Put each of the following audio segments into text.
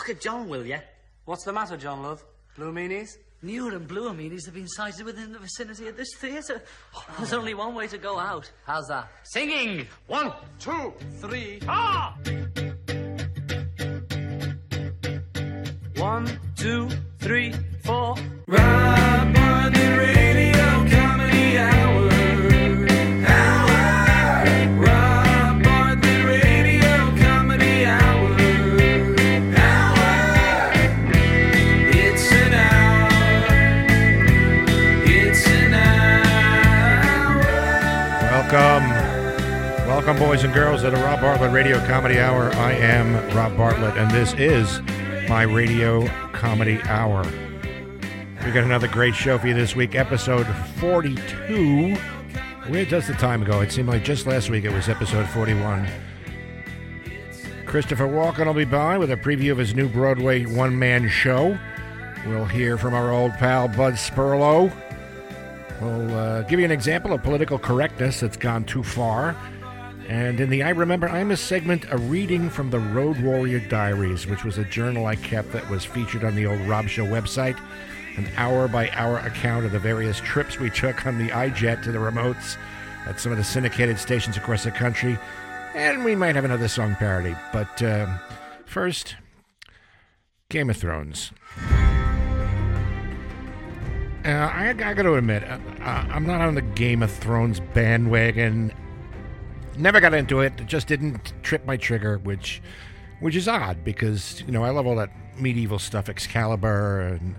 Look at John, will you? What's the matter, John Love? Blue meanies? Newer and bluer meanies have been sighted within the vicinity of this theatre. There's only one way to go out. How's that? Singing! One, two, three. Ah! One, two, three, four. Boys and girls, at the Rob Bartlett Radio Comedy Hour. I am Rob Bartlett, and this is my Radio Comedy Hour. We got another great show for you this week, episode 42. Where does the time go? It seemed like just last week it was episode 41. Christopher Walken will be by with a preview of his new Broadway one man show. We'll hear from our old pal Bud Sperlo. We'll uh, give you an example of political correctness that's gone too far. And in the I Remember Imus segment, a reading from the Road Warrior Diaries, which was a journal I kept that was featured on the old Rob Show website. An hour by hour account of the various trips we took on the I-Jet to the remotes at some of the syndicated stations across the country. And we might have another song parody. But uh, first, Game of Thrones. Uh, I, I got to admit, uh, uh, I'm not on the Game of Thrones bandwagon. Never got into it. It just didn't trip my trigger, which, which is odd because you know I love all that medieval stuff, Excalibur and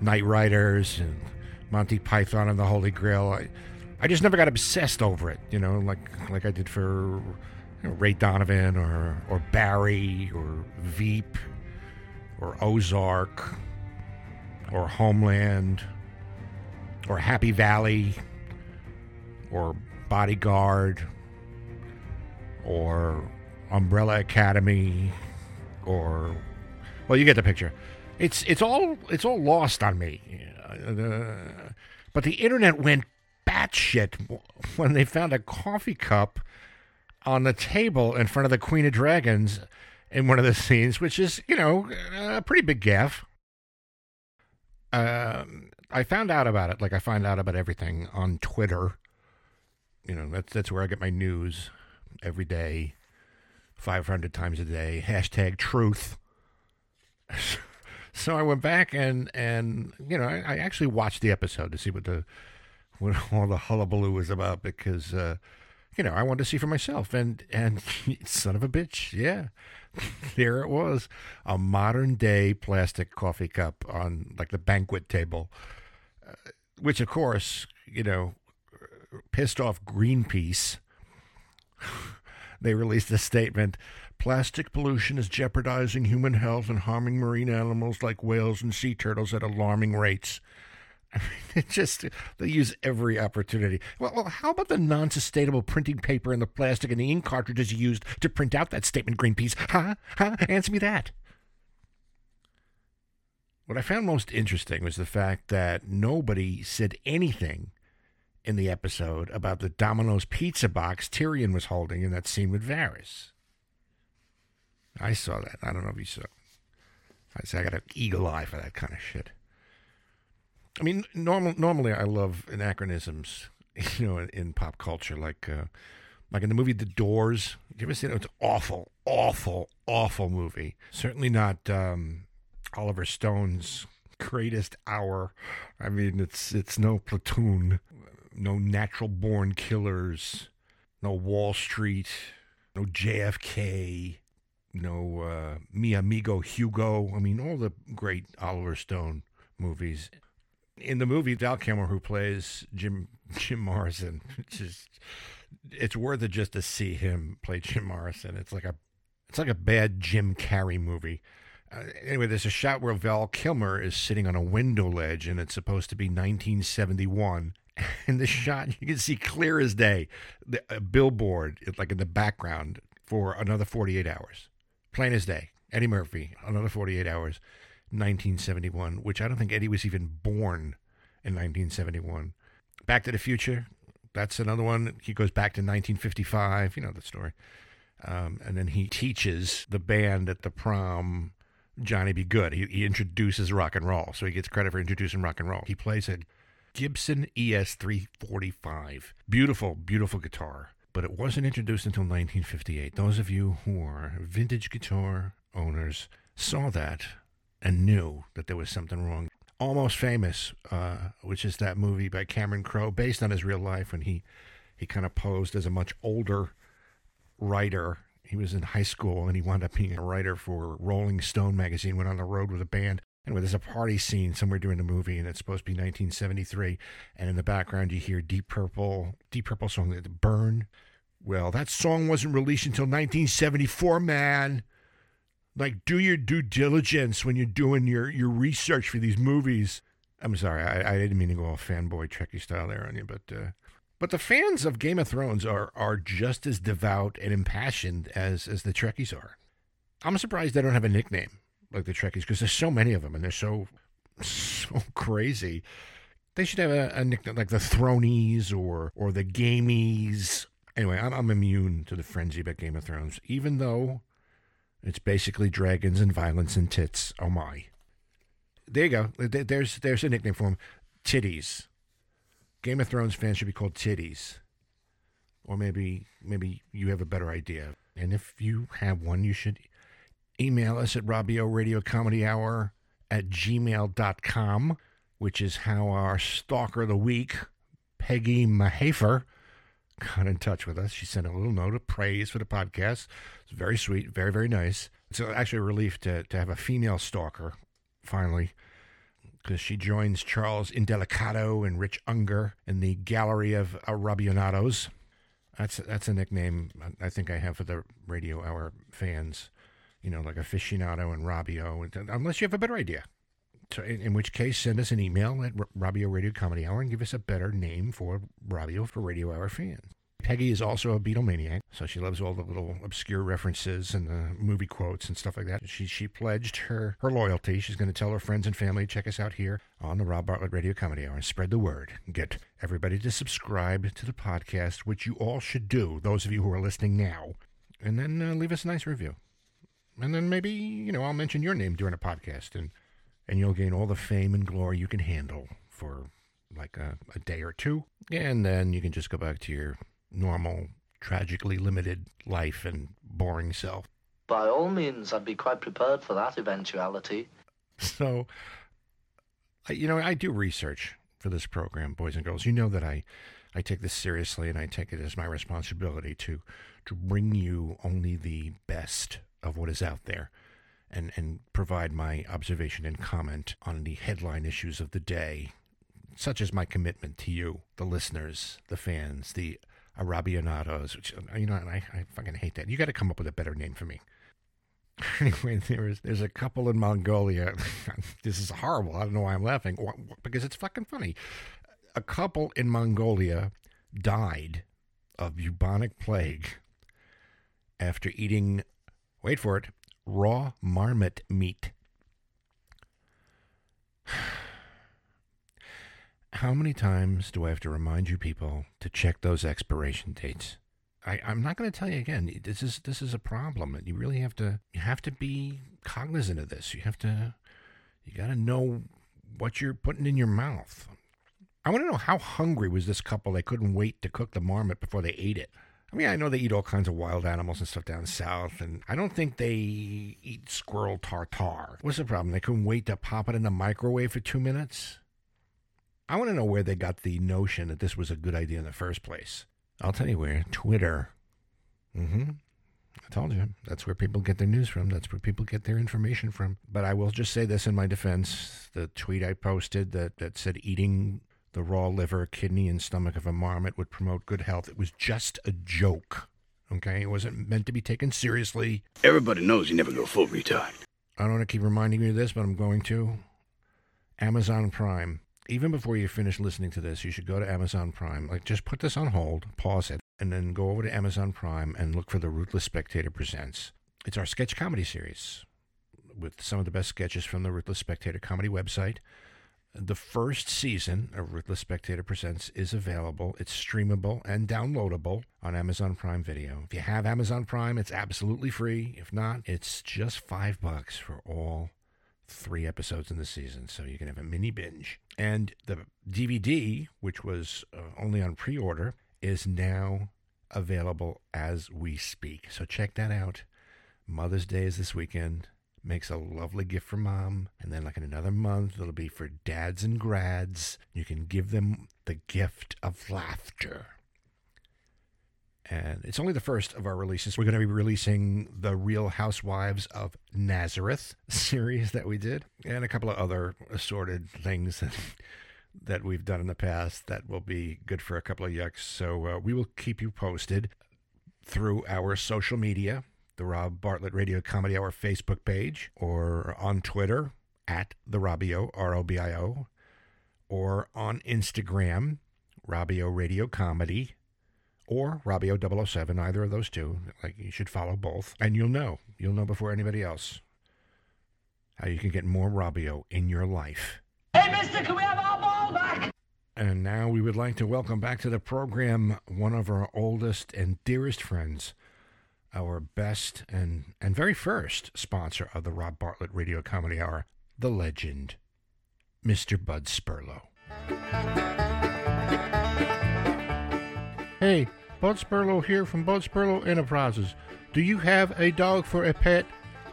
Knight Riders and Monty Python and the Holy Grail. I, I just never got obsessed over it. You know, like like I did for you know, Ray Donovan or or Barry or Veep or Ozark or Homeland or Happy Valley or Bodyguard or Umbrella Academy or well you get the picture. It's it's all it's all lost on me. Uh, but the internet went batshit when they found a coffee cup on the table in front of the Queen of Dragons in one of the scenes which is you know a pretty big gaffe um, I found out about it, like I find out about everything on Twitter. You know, that's that's where I get my news every day, five hundred times a day. Hashtag truth. so I went back and and you know I, I actually watched the episode to see what the what all the hullabaloo was about because uh, you know I wanted to see for myself and and son of a bitch, yeah, there it was, a modern day plastic coffee cup on like the banquet table, uh, which of course you know pissed off Greenpeace. they released a statement. Plastic pollution is jeopardizing human health and harming marine animals like whales and sea turtles at alarming rates. I mean, it just they use every opportunity. Well, well, how about the non-sustainable printing paper and the plastic and the ink cartridges used to print out that statement, Greenpeace? Huh? Huh? Answer me that. What I found most interesting was the fact that nobody said anything in the episode about the Domino's pizza box Tyrion was holding in that scene with Varys. I saw that. I don't know if you saw. I say I got an eagle eye for that kind of shit. I mean, normal, normally I love anachronisms, you know, in, in pop culture, like uh, like in the movie The Doors. You ever seen it? It's awful, awful, awful movie. Certainly not um, Oliver Stone's greatest hour. I mean, it's it's no platoon, no natural born killers, no Wall Street, no JFK, no uh, Mi Amigo Hugo. I mean, all the great Oliver Stone movies. In the movie, Val Kilmer, who plays Jim Jim Morrison, it's just it's worth it just to see him play Jim Morrison. It's like a it's like a bad Jim Carrey movie. Uh, anyway, there's a shot where Val Kilmer is sitting on a window ledge, and it's supposed to be 1971. And the shot you can see clear as day, the a billboard like in the background for another 48 hours, plain as day. Eddie Murphy, another 48 hours, 1971, which I don't think Eddie was even born in 1971. Back to the Future, that's another one. He goes back to 1955. You know the story. Um, and then he teaches the band at the prom Johnny B. Goode. He, he introduces rock and roll, so he gets credit for introducing rock and roll. He plays a Gibson E ES 345. Beautiful, beautiful guitar. But it wasn't introduced until 1958. Those of you who are vintage guitar owners saw that and knew that there was something wrong. Almost Famous, uh, which is that movie by Cameron Crowe, based on his real life when he, he kind of posed as a much older writer. He was in high school and he wound up being a writer for Rolling Stone magazine, went on the road with a band. Anyway, there's a party scene somewhere during the movie, and it's supposed to be 1973. And in the background, you hear Deep Purple, Deep Purple song, Burn. Well, that song wasn't released until 1974, man. Like, do your due diligence when you're doing your, your research for these movies. I'm sorry, I, I didn't mean to go all fanboy Trekkie style there on you, but uh, but the fans of Game of Thrones are are just as devout and impassioned as as the Trekkies are. I'm surprised they don't have a nickname like the Trekkies because there's so many of them and they're so so crazy. They should have a, a nickname like the Thronies or or the Gamies. Anyway, I'm, I'm immune to the frenzy about Game of Thrones, even though it's basically dragons and violence and tits. Oh my! There you go. There's there's a nickname for them. Titties. Game of Thrones fans should be called titties. Or maybe maybe you have a better idea. And if you have one, you should email us at Robio Radio Comedy Hour at gmail.com, which is how our stalker of the week, Peggy Mahafer, got in touch with us. She sent a little note of praise for the podcast. It's very sweet, very, very nice. It's actually a relief to, to have a female stalker, finally, because she joins Charles Indelicato and Rich Unger in the gallery of uh, Arabionados. That's that's a nickname I think I have for the radio hour fans. You know, like aficionado and Robio, unless you have a better idea. In, in which case, send us an email at R- Robio Radio Comedy Hour and give us a better name for Robio for Radio Hour fans. Peggy is also a Beatlemaniac, so she loves all the little obscure references and the movie quotes and stuff like that. She she pledged her her loyalty. She's going to tell her friends and family check us out here on the Rob Bartlett Radio Comedy Hour and spread the word. Get everybody to subscribe to the podcast, which you all should do. Those of you who are listening now, and then uh, leave us a nice review. And then maybe you know I'll mention your name during a podcast, and and you'll gain all the fame and glory you can handle for like a, a day or two, and then you can just go back to your normal, tragically limited life and boring self. By all means, I'd be quite prepared for that eventuality. So, I- you know, I do research for this program, boys and girls. You know that I, I take this seriously, and I take it as my responsibility to, to bring you only the best of what is out there, and and provide my observation and comment on the headline issues of the day, such as my commitment to you, the listeners, the fans, the Arabionados. Which uh, you know, I, I fucking hate that. You got to come up with a better name for me anyway, there's there's a couple in Mongolia. this is horrible. I don't know why I'm laughing because it's fucking funny. A couple in Mongolia died of bubonic plague after eating, wait for it, raw marmot meat. How many times do I have to remind you people to check those expiration dates? I, I'm not going to tell you again. This is this is a problem. You really have to you have to be cognizant of this. You have to you got to know what you're putting in your mouth. I want to know how hungry was this couple? They couldn't wait to cook the marmot before they ate it. I mean, I know they eat all kinds of wild animals and stuff down south, and I don't think they eat squirrel tartare. What's the problem? They couldn't wait to pop it in the microwave for two minutes. I want to know where they got the notion that this was a good idea in the first place. I'll tell you where Twitter. Mm-hmm. I told you. That's where people get their news from. That's where people get their information from. But I will just say this in my defense. The tweet I posted that, that said eating the raw liver, kidney, and stomach of a marmot would promote good health, it was just a joke. Okay? It wasn't meant to be taken seriously. Everybody knows you never go full retard. I don't want to keep reminding you of this, but I'm going to. Amazon Prime. Even before you finish listening to this, you should go to Amazon Prime. Like, just put this on hold, pause it, and then go over to Amazon Prime and look for The Ruthless Spectator Presents. It's our sketch comedy series with some of the best sketches from the Ruthless Spectator comedy website. The first season of Ruthless Spectator Presents is available. It's streamable and downloadable on Amazon Prime Video. If you have Amazon Prime, it's absolutely free. If not, it's just five bucks for all three episodes in the season, so you can have a mini binge. And the DVD, which was uh, only on pre order, is now available as we speak. So check that out. Mother's Day is this weekend. Makes a lovely gift for mom. And then, like in another month, it'll be for dads and grads. You can give them the gift of laughter. And it's only the first of our releases. We're going to be releasing the Real Housewives of Nazareth series that we did, and a couple of other assorted things that, we've done in the past that will be good for a couple of yucks. So uh, we will keep you posted through our social media, the Rob Bartlett Radio Comedy Hour Facebook page, or on Twitter at the Robio, R O B I O, or on Instagram, Robio Radio Comedy or Robio 007, either of those two. Like you should follow both, and you'll know. You'll know before anybody else how you can get more Robio in your life. Hey, mister, can we have our ball back? And now we would like to welcome back to the program one of our oldest and dearest friends, our best and, and very first sponsor of the Rob Bartlett Radio Comedy Hour, the legend, Mr. Bud Sperlo. Hey, Bud Sperlo here from Bud Sperlo Enterprises. Do you have a dog for a pet?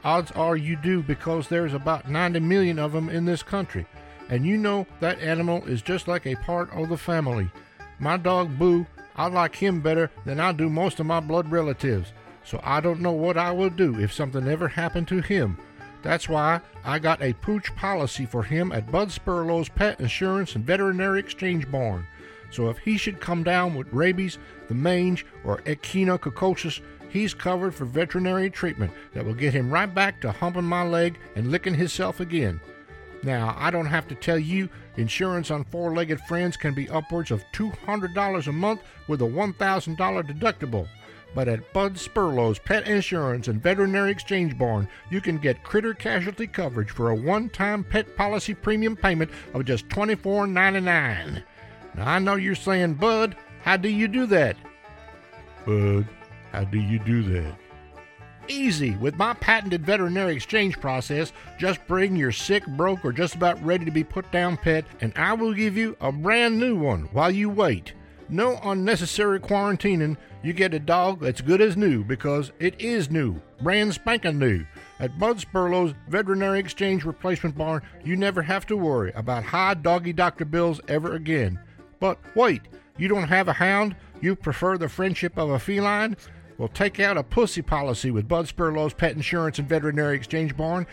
Odds are you do because there's about 90 million of them in this country. And you know that animal is just like a part of the family. My dog Boo, I like him better than I do most of my blood relatives. So I don't know what I will do if something ever happened to him. That's why I got a pooch policy for him at Bud Sperlo's Pet Insurance and Veterinary Exchange Barn. So if he should come down with rabies, the mange, or echinococcus, he's covered for veterinary treatment that will get him right back to humping my leg and licking himself again. Now, I don't have to tell you, insurance on four legged friends can be upwards of $200 a month with a $1,000 deductible. But at Bud Sperlo's Pet Insurance and Veterinary Exchange Barn, you can get critter casualty coverage for a one time pet policy premium payment of just $24.99. Now, I know you're saying, Bud, how do you do that? Bud, how do you do that? Easy. With my patented veterinary exchange process, just bring your sick, broke, or just about ready to be put down pet, and I will give you a brand new one while you wait. No unnecessary quarantining. You get a dog that's good as new because it is new, brand spanking new. At Bud Sperlo's Veterinary Exchange Replacement Barn, you never have to worry about high doggy doctor bills ever again. But wait, you don't have a hound? You prefer the friendship of a feline? Well, take out a pussy policy with Bud Sperlo's Pet Insurance and Veterinary Exchange Barn,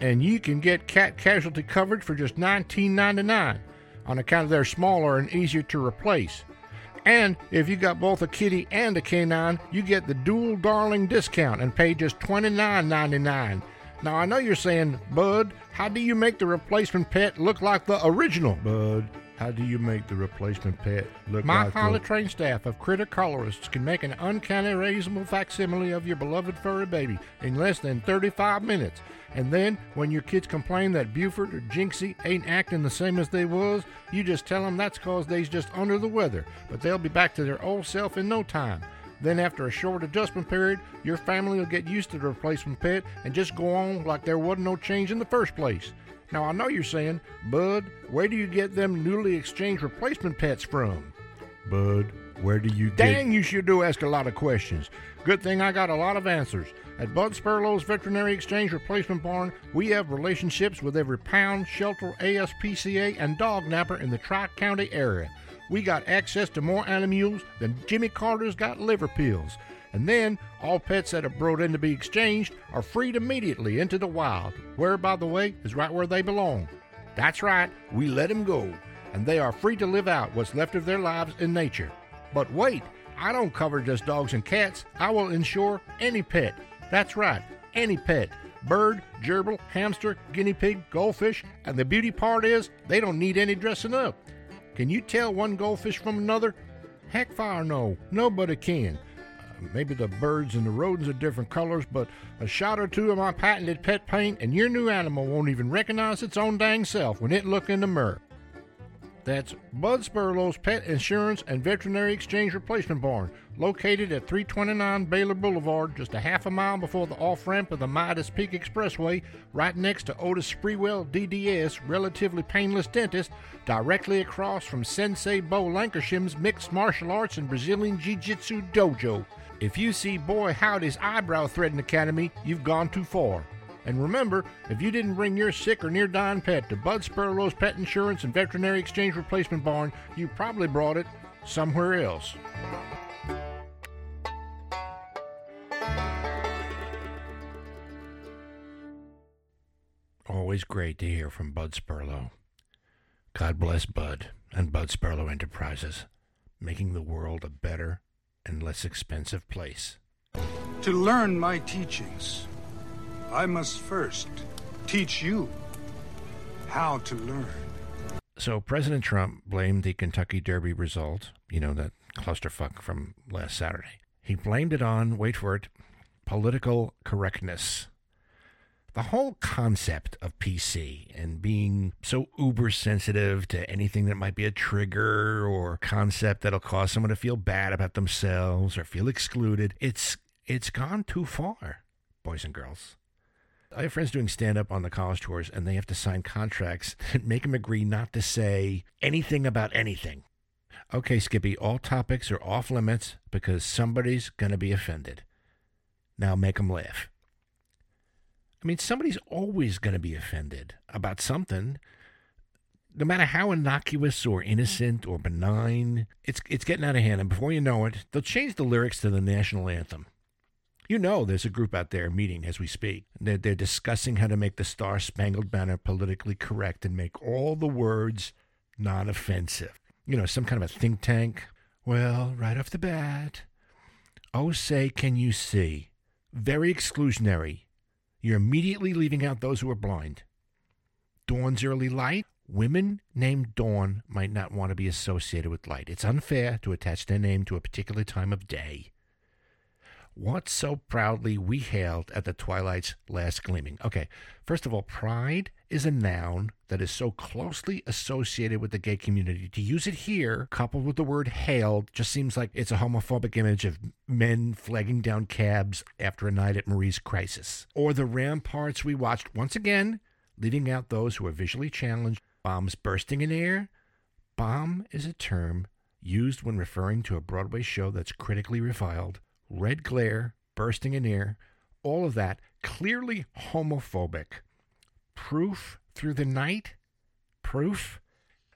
and you can get cat casualty coverage for just $19.99 on account of they're smaller and easier to replace. And if you got both a kitty and a canine, you get the dual darling discount and pay just $29.99. Now I know you're saying, Bud, how do you make the replacement pet look like the original? Bud, how do you make the replacement pet look My like highly the- trained staff of critter colorists can make an uncanny raisable facsimile of your beloved furry baby in less than 35 minutes. And then, when your kids complain that Buford or Jinxie ain't acting the same as they was, you just tell them that's cause they's just under the weather, but they'll be back to their old self in no time. Then, after a short adjustment period, your family will get used to the replacement pet and just go on like there wasn't no change in the first place. Now, I know you're saying, Bud, where do you get them newly exchanged replacement pets from? Bud, where do you get? Dang, you sure do ask a lot of questions. Good thing I got a lot of answers. At Bud Sperlo's Veterinary Exchange Replacement Barn, we have relationships with every pound, shelter, ASPCA, and dog napper in the Tri County area. We got access to more animals than Jimmy Carter's got liver pills. And then, all pets that are brought in to be exchanged are freed immediately into the wild, where, by the way, is right where they belong. That's right, we let 'em go, and they are free to live out what's left of their lives in nature. But wait, I don't cover just dogs and cats. I will insure any pet. That's right, any pet. Bird, gerbil, hamster, guinea pig, goldfish, and the beauty part is they don't need any dressing up. Can you tell one goldfish from another? Heck fire no, nobody can. Maybe the birds and the rodents are different colors, but a shot or two of my patented pet paint and your new animal won't even recognize its own dang self when it look in the mirror. That's Bud Sperlo's Pet Insurance and Veterinary Exchange Replacement Barn, located at 329 Baylor Boulevard, just a half a mile before the off ramp of the Midas Peak Expressway, right next to Otis Spreewell DDS, relatively painless dentist, directly across from Sensei Bo Lancashire's Mixed Martial Arts and Brazilian Jiu Jitsu Dojo. If you see Boy Howdy's Eyebrow Threading Academy, you've gone too far. And remember, if you didn't bring your sick or near dying pet to Bud Sperlo's Pet Insurance and Veterinary Exchange Replacement Barn, you probably brought it somewhere else. Always great to hear from Bud Sperlo. God bless Bud and Bud Sperlo Enterprises, making the world a better and less expensive place. To learn my teachings, I must first teach you how to learn. So President Trump blamed the Kentucky Derby result, you know, that clusterfuck from last Saturday. He blamed it on, wait for it, political correctness. The whole concept of PC and being so uber sensitive to anything that might be a trigger or concept that'll cause someone to feel bad about themselves or feel excluded, it's it's gone too far, boys and girls. I have friends doing stand up on the college tours, and they have to sign contracts that make them agree not to say anything about anything. Okay, Skippy, all topics are off limits because somebody's going to be offended. Now make them laugh. I mean, somebody's always going to be offended about something. No matter how innocuous or innocent or benign, it's, it's getting out of hand. And before you know it, they'll change the lyrics to the national anthem. You know, there's a group out there meeting as we speak. They're, they're discussing how to make the Star Spangled Banner politically correct and make all the words non offensive. You know, some kind of a think tank. Well, right off the bat, oh, say, can you see? Very exclusionary. You're immediately leaving out those who are blind. Dawn's early light. Women named Dawn might not want to be associated with light. It's unfair to attach their name to a particular time of day what so proudly we hailed at the twilight's last gleaming. Okay, first of all, pride is a noun that is so closely associated with the gay community. To use it here, coupled with the word hailed, just seems like it's a homophobic image of men flagging down cabs after a night at Marie's crisis. Or the ramparts we watched once again, leaving out those who are visually challenged, bombs bursting in air. Bomb is a term used when referring to a Broadway show that's critically reviled red glare, bursting in air, all of that clearly homophobic. Proof through the night, proof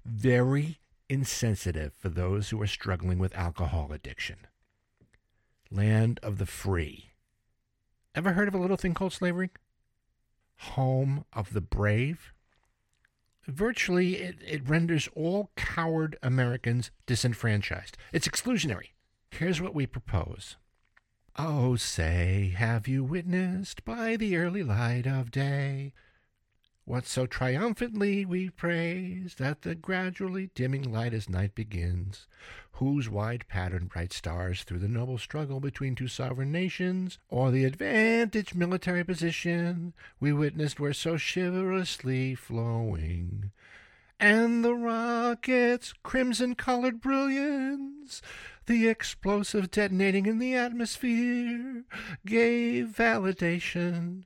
very insensitive for those who are struggling with alcohol addiction. Land of the free. Ever heard of a little thing called slavery? Home of the brave. Virtually, it, it renders all coward Americans disenfranchised. It's exclusionary. Here's what we propose Oh, say, have you witnessed by the early light of day what so triumphantly we praise that the gradually dimming light as night begins, whose wide pattern bright stars through the noble struggle between two sovereign nations, or the advantage military position we witnessed were so chivalrously flowing, and the rocket's crimson colored brilliance the explosive detonating in the atmosphere gave validation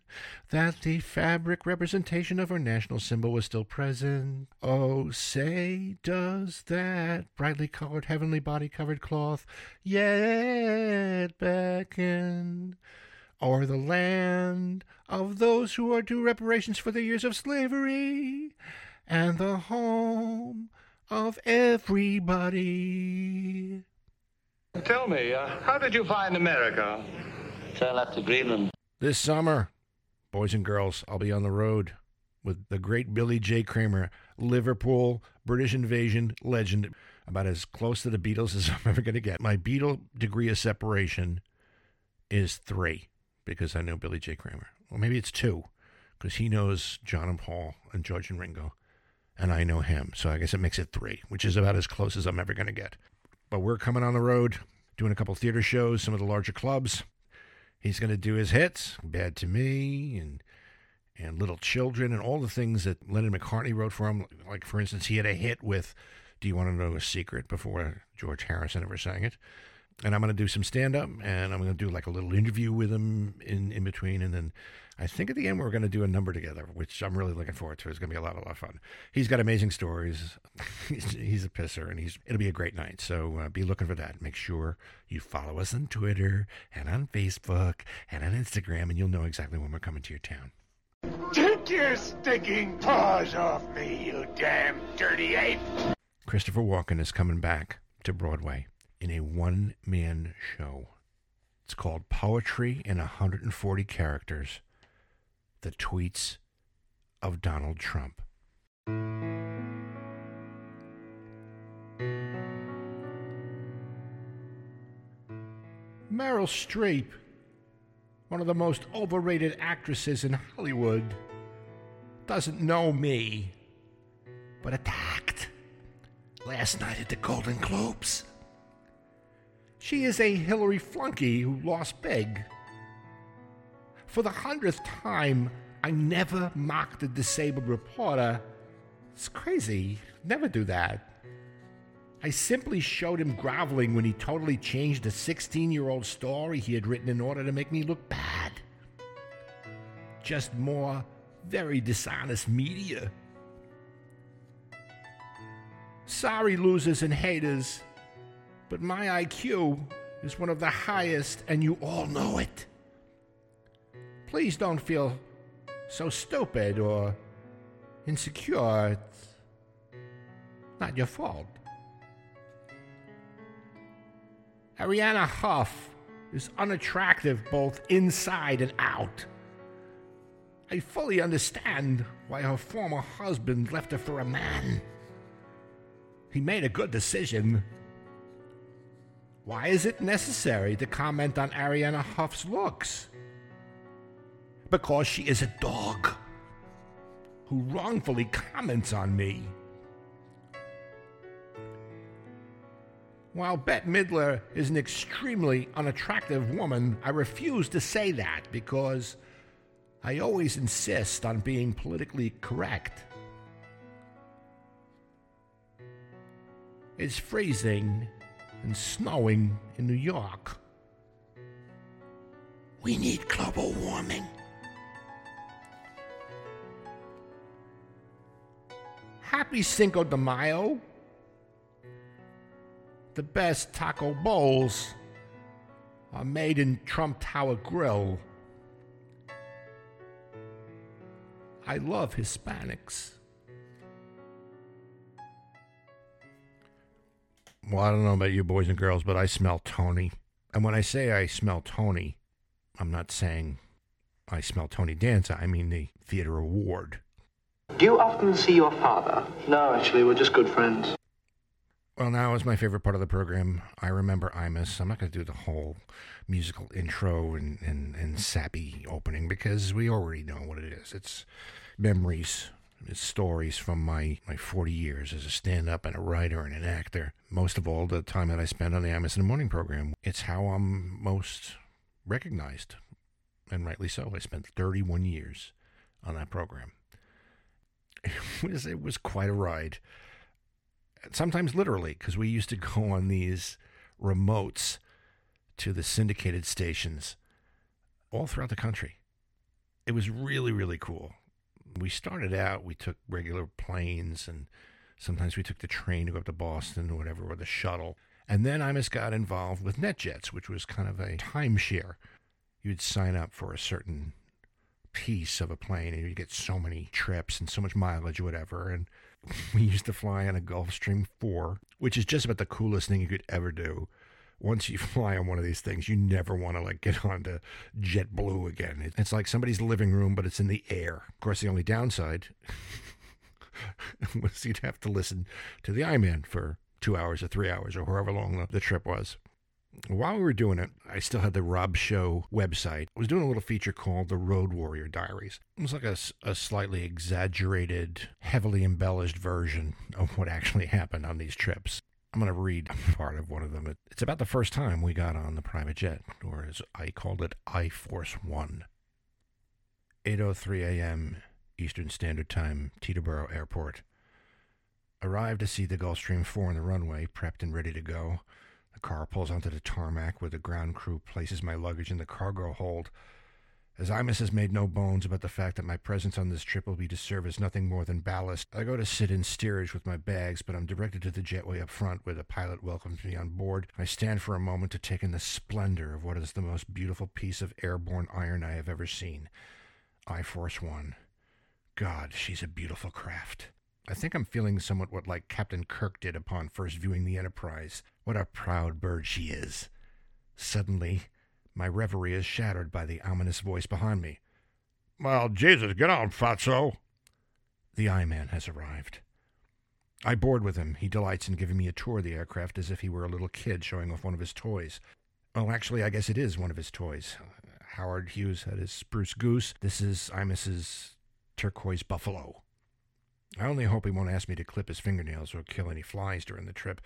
that the fabric representation of our national symbol was still present. Oh, say, does that brightly colored heavenly body covered cloth yet beckon? O'er the land of those who are due reparations for the years of slavery, and the home of everybody. Tell me, uh, how did you find America? Turn left to Greenland. This summer, boys and girls, I'll be on the road with the great Billy J. Kramer, Liverpool, British invasion legend, about as close to the Beatles as I'm ever going to get. My Beatle degree of separation is three because I know Billy J. Kramer. Or maybe it's two because he knows John and Paul and George and Ringo, and I know him. So I guess it makes it three, which is about as close as I'm ever going to get. But we're coming on the road doing a couple theater shows, some of the larger clubs. He's going to do his hits, Bad to Me and and Little Children and all the things that Lennon McCartney wrote for him. Like, for instance, he had a hit with Do You Want to Know a Secret before George Harrison ever sang it. And I'm going to do some stand up and I'm going to do like a little interview with him in, in between. And then I think at the end we're going to do a number together, which I'm really looking forward to. It's going to be a lot, a lot of fun. He's got amazing stories. he's, he's a pisser and he's it'll be a great night. So uh, be looking for that. Make sure you follow us on Twitter and on Facebook and on Instagram and you'll know exactly when we're coming to your town. Take your stinking paws off me, you damn dirty ape! Christopher Walken is coming back to Broadway in a one man show. It's called Poetry in 140 Characters The Tweets of Donald Trump. Meryl Streep, one of the most overrated actresses in Hollywood, doesn't know me, but attacked last night at the Golden Globes. She is a Hillary flunky who lost big. For the hundredth time, I never mocked a disabled reporter. It's crazy. Never do that. I simply showed him groveling when he totally changed a 16 year old story he had written in order to make me look bad. Just more very dishonest media. Sorry, losers and haters, but my IQ is one of the highest, and you all know it. Please don't feel so stupid or insecure. It's not your fault. Ariana Huff is unattractive both inside and out. I fully understand why her former husband left her for a man. He made a good decision. Why is it necessary to comment on Ariana Huff's looks? Because she is a dog who wrongfully comments on me. While Bette Midler is an extremely unattractive woman, I refuse to say that because I always insist on being politically correct. It's freezing and snowing in New York. We need global warming. Happy Cinco de Mayo. The best taco bowls are made in Trump Tower Grill. I love Hispanics. Well, I don't know about you boys and girls, but I smell Tony. And when I say I smell Tony, I'm not saying I smell Tony Danza. I mean the theater award. Do you often see your father? No, actually, we're just good friends. Well, now is my favorite part of the program. I remember Imus. I'm not going to do the whole musical intro and, and, and sappy opening because we already know what it is. It's memories, it's stories from my, my 40 years as a stand up and a writer and an actor. Most of all, the time that I spent on the Imus in the Morning program. It's how I'm most recognized, and rightly so. I spent 31 years on that program. It was, it was quite a ride sometimes literally, because we used to go on these remotes to the syndicated stations all throughout the country. It was really, really cool. We started out, we took regular planes, and sometimes we took the train to go up to Boston or whatever, or the shuttle. And then Imus got involved with NetJets, which was kind of a timeshare. You'd sign up for a certain piece of a plane and you'd get so many trips and so much mileage whatever. And we used to fly on a Gulfstream 4, which is just about the coolest thing you could ever do. Once you fly on one of these things, you never want to like get onto JetBlue again. It's like somebody's living room, but it's in the air. Of course, the only downside was you'd have to listen to the I-Man for two hours or three hours or however long the, the trip was. While we were doing it, I still had the Rob Show website. I was doing a little feature called The Road Warrior Diaries. It was like a, a slightly exaggerated, heavily embellished version of what actually happened on these trips. I'm going to read part of one of them. It's about the first time we got on the private jet, or as I called it, I-Force One. 8.03 a.m. Eastern Standard Time, Teterboro Airport. Arrived to see the Gulfstream 4 on the runway, prepped and ready to go. The car pulls onto the tarmac where the ground crew places my luggage in the cargo hold. As Imus has made no bones about the fact that my presence on this trip will be to serve as nothing more than ballast, I go to sit in steerage with my bags, but I'm directed to the jetway up front where the pilot welcomes me on board. I stand for a moment to take in the splendor of what is the most beautiful piece of airborne iron I have ever seen. I-Force One. God, she's a beautiful craft. I think I'm feeling somewhat what like Captain Kirk did upon first viewing the Enterprise. What a proud bird she is. Suddenly, my reverie is shattered by the ominous voice behind me. Well, Jesus, get on, fatso. The I-Man has arrived. I board with him. He delights in giving me a tour of the aircraft as if he were a little kid showing off one of his toys. Oh, actually, I guess it is one of his toys. Howard Hughes had his spruce goose. This is Imus's turquoise buffalo. I only hope he won't ask me to clip his fingernails or kill any flies during the trip.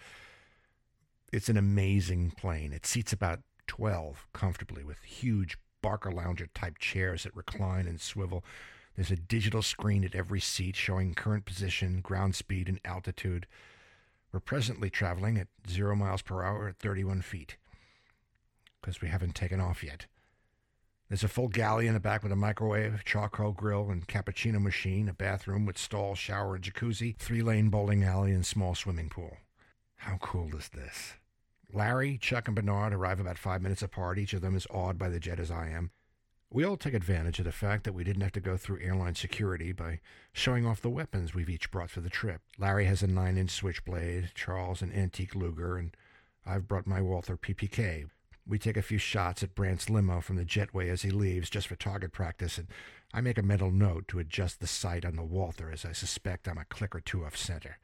It's an amazing plane. It seats about 12 comfortably with huge Barcalounger type chairs that recline and swivel. There's a digital screen at every seat showing current position, ground speed, and altitude. We're presently traveling at zero miles per hour at 31 feet because we haven't taken off yet. There's a full galley in the back with a microwave, charcoal grill, and cappuccino machine, a bathroom with stall, shower, and jacuzzi, three lane bowling alley, and small swimming pool. How cool is this? Larry, Chuck, and Bernard arrive about five minutes apart. Each of them is awed by the jet as I am. We all take advantage of the fact that we didn't have to go through airline security by showing off the weapons we've each brought for the trip. Larry has a nine inch switchblade, Charles an antique Luger, and I've brought my Walther PPK. We take a few shots at Brant's limo from the jetway as he leaves just for target practice, and I make a mental note to adjust the sight on the Walther as I suspect I'm a click or two off center.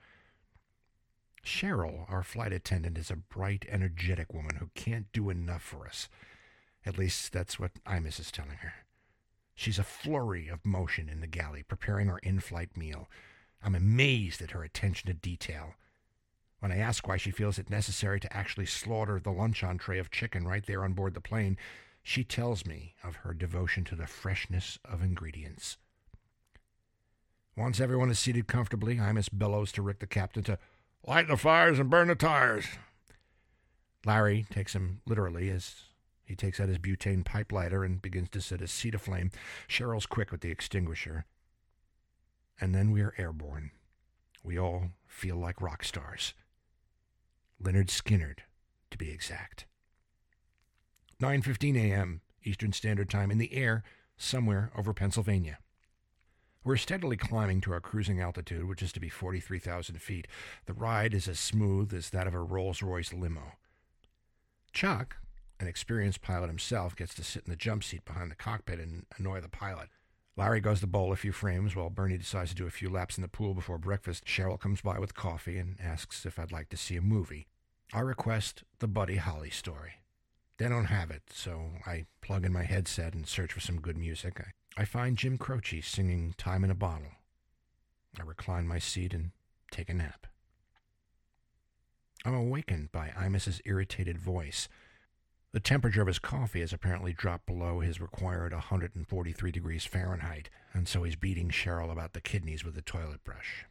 Cheryl, our flight attendant, is a bright, energetic woman who can't do enough for us. At least that's what Imus is telling her. She's a flurry of motion in the galley, preparing our in flight meal. I'm amazed at her attention to detail. When I ask why she feels it necessary to actually slaughter the luncheon tray of chicken right there on board the plane, she tells me of her devotion to the freshness of ingredients. Once everyone is seated comfortably, Imus bellows to Rick the captain to light the fires and burn the tires. Larry takes him literally as he takes out his butane pipe lighter and begins to set his seat aflame. Cheryl's quick with the extinguisher. And then we are airborne. We all feel like rock stars. Lynyrd Skynyrd, to be exact. 9:15 a.m. Eastern Standard Time in the air somewhere over Pennsylvania. We're steadily climbing to our cruising altitude, which is to be 43,000 feet. The ride is as smooth as that of a Rolls Royce limo. Chuck, an experienced pilot himself, gets to sit in the jump seat behind the cockpit and annoy the pilot. Larry goes to bowl a few frames while Bernie decides to do a few laps in the pool before breakfast. Cheryl comes by with coffee and asks if I'd like to see a movie. I request the Buddy Holly story. They don't have it, so I plug in my headset and search for some good music. I, I find Jim Croce singing Time in a Bottle. I recline my seat and take a nap. I'm awakened by Imus's irritated voice. The temperature of his coffee has apparently dropped below his required 143 degrees Fahrenheit, and so he's beating Cheryl about the kidneys with a toilet brush.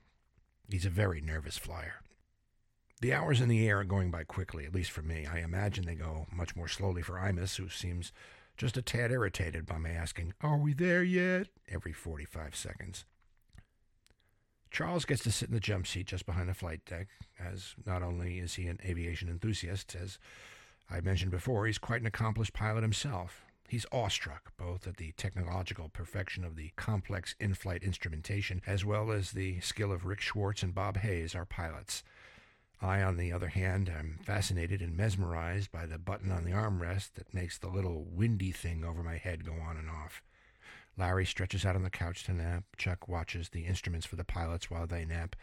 He's a very nervous flyer. The hours in the air are going by quickly, at least for me. I imagine they go much more slowly for Imus, who seems just a tad irritated by my asking, Are we there yet? every 45 seconds. Charles gets to sit in the jump seat just behind the flight deck, as not only is he an aviation enthusiast, as I mentioned before, he's quite an accomplished pilot himself. He's awestruck both at the technological perfection of the complex in flight instrumentation as well as the skill of Rick Schwartz and Bob Hayes, our pilots. I, on the other hand, am fascinated and mesmerized by the button on the armrest that makes the little windy thing over my head go on and off. Larry stretches out on the couch to nap. Chuck watches the instruments for the pilots while they nap.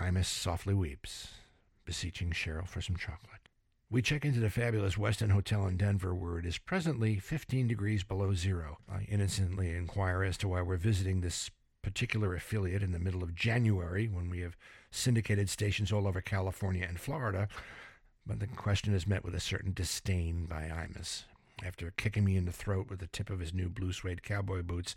Imus softly weeps, beseeching Cheryl for some chocolate. We check into the fabulous Westin Hotel in Denver, where it is presently 15 degrees below zero. I innocently inquire as to why we're visiting this particular affiliate in the middle of January when we have syndicated stations all over California and Florida, but the question is met with a certain disdain by Imus. After kicking me in the throat with the tip of his new blue suede cowboy boots,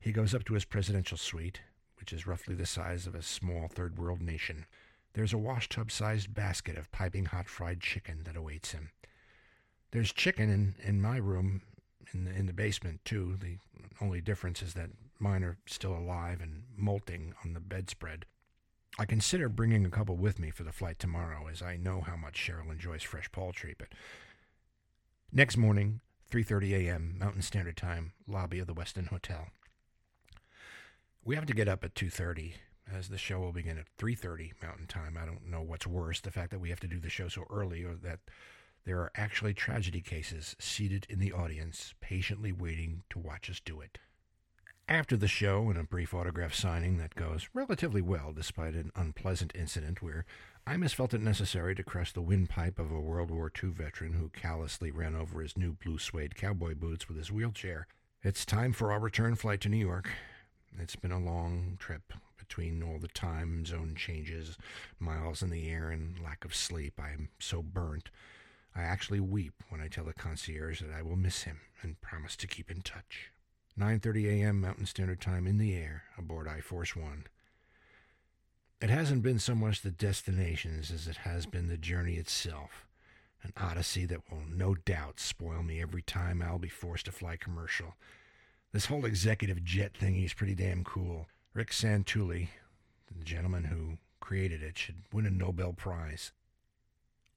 he goes up to his presidential suite, which is roughly the size of a small third world nation. There's a washtub sized basket of piping hot fried chicken that awaits him. There's chicken in, in my room in the, in the basement, too. The only difference is that mine are still alive and molting on the bedspread. I consider bringing a couple with me for the flight tomorrow, as I know how much Cheryl enjoys fresh poultry. But next morning, 3:30 a.m. Mountain Standard Time, lobby of the Westin Hotel. We have to get up at 2:30, as the show will begin at 3:30 Mountain Time. I don't know what's worse, the fact that we have to do the show so early, or that there are actually tragedy cases seated in the audience, patiently waiting to watch us do it. After the show and a brief autograph signing that goes relatively well despite an unpleasant incident where Imus felt it necessary to crush the windpipe of a World War II veteran who callously ran over his new blue suede cowboy boots with his wheelchair, it's time for our return flight to New York. It's been a long trip between all the time zone changes, miles in the air, and lack of sleep. I am so burnt. I actually weep when I tell the concierge that I will miss him and promise to keep in touch. 9:30 a.m. Mountain Standard Time in the air aboard I-Force One. It hasn't been so much the destinations as it has been the journey itself, an odyssey that will no doubt spoil me every time I'll be forced to fly commercial. This whole executive jet thing is pretty damn cool. Rick Santulli, the gentleman who created it, should win a Nobel Prize.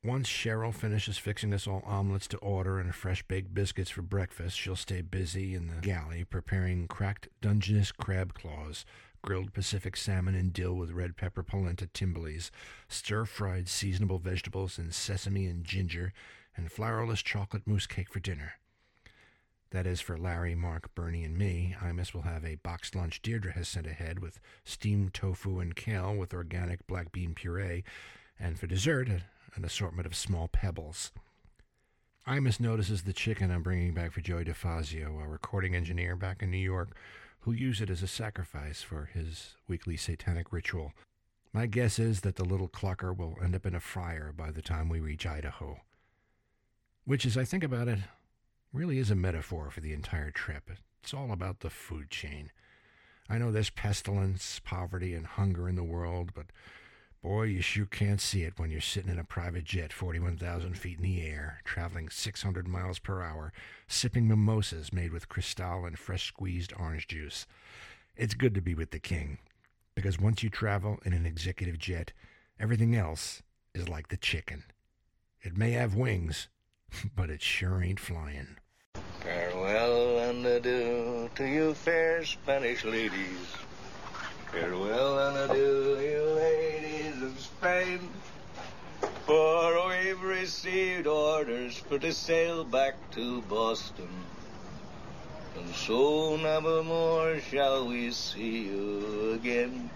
Once Cheryl finishes fixing us all omelets to order and fresh baked biscuits for breakfast, she'll stay busy in the galley preparing cracked Dungeness crab claws, grilled Pacific salmon and dill with red pepper polenta timbales, stir fried seasonable vegetables and sesame and ginger, and flourless chocolate mousse cake for dinner. That is for Larry, Mark, Bernie, and me. Imus will have a boxed lunch Deirdre has sent ahead with steamed tofu and kale with organic black bean puree, and for dessert, an assortment of small pebbles. Imus notices the chicken I'm bringing back for Joey DeFazio, a recording engineer back in New York, who used it as a sacrifice for his weekly satanic ritual. My guess is that the little clucker will end up in a fryer by the time we reach Idaho. Which, as I think about it, really is a metaphor for the entire trip. It's all about the food chain. I know there's pestilence, poverty, and hunger in the world, but boy, you sure can't see it when you're sitting in a private jet 41,000 feet in the air, traveling 600 miles per hour, sipping mimosas made with Cristal and fresh squeezed orange juice. It's good to be with the king, because once you travel in an executive jet, everything else is like the chicken. It may have wings, but it sure ain't flying. Farewell and adieu to you fair Spanish ladies. Farewell and adieu, you ladies of Spain. For we've received orders for to sail back to Boston. And so never more shall we see you again.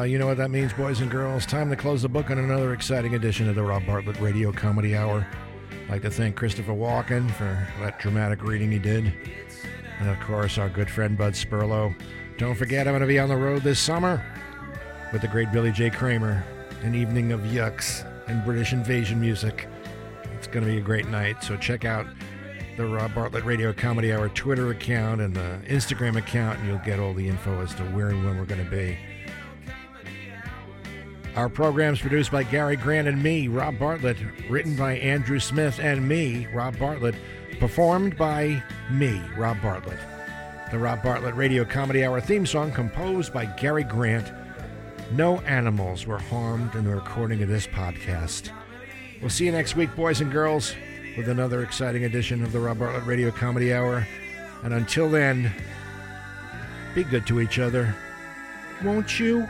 Uh, you know what that means, boys and girls. Time to close the book on another exciting edition of the Rob Bartlett Radio Comedy Hour. I'd like to thank Christopher Walken for that dramatic reading he did. And of course, our good friend Bud Sperlo. Don't forget, I'm going to be on the road this summer with the great Billy J. Kramer, an evening of yucks and British invasion music. It's going to be a great night, so check out the Rob Bartlett Radio Comedy Hour Twitter account and the Instagram account, and you'll get all the info as to where and when we're going to be. Our program's produced by Gary Grant and me, Rob Bartlett, written by Andrew Smith and me, Rob Bartlett, performed by me, Rob Bartlett. The Rob Bartlett Radio Comedy Hour theme song composed by Gary Grant. No animals were harmed in the recording of this podcast. We'll see you next week, boys and girls, with another exciting edition of the Rob Bartlett Radio Comedy Hour. And until then, be good to each other. Won't you?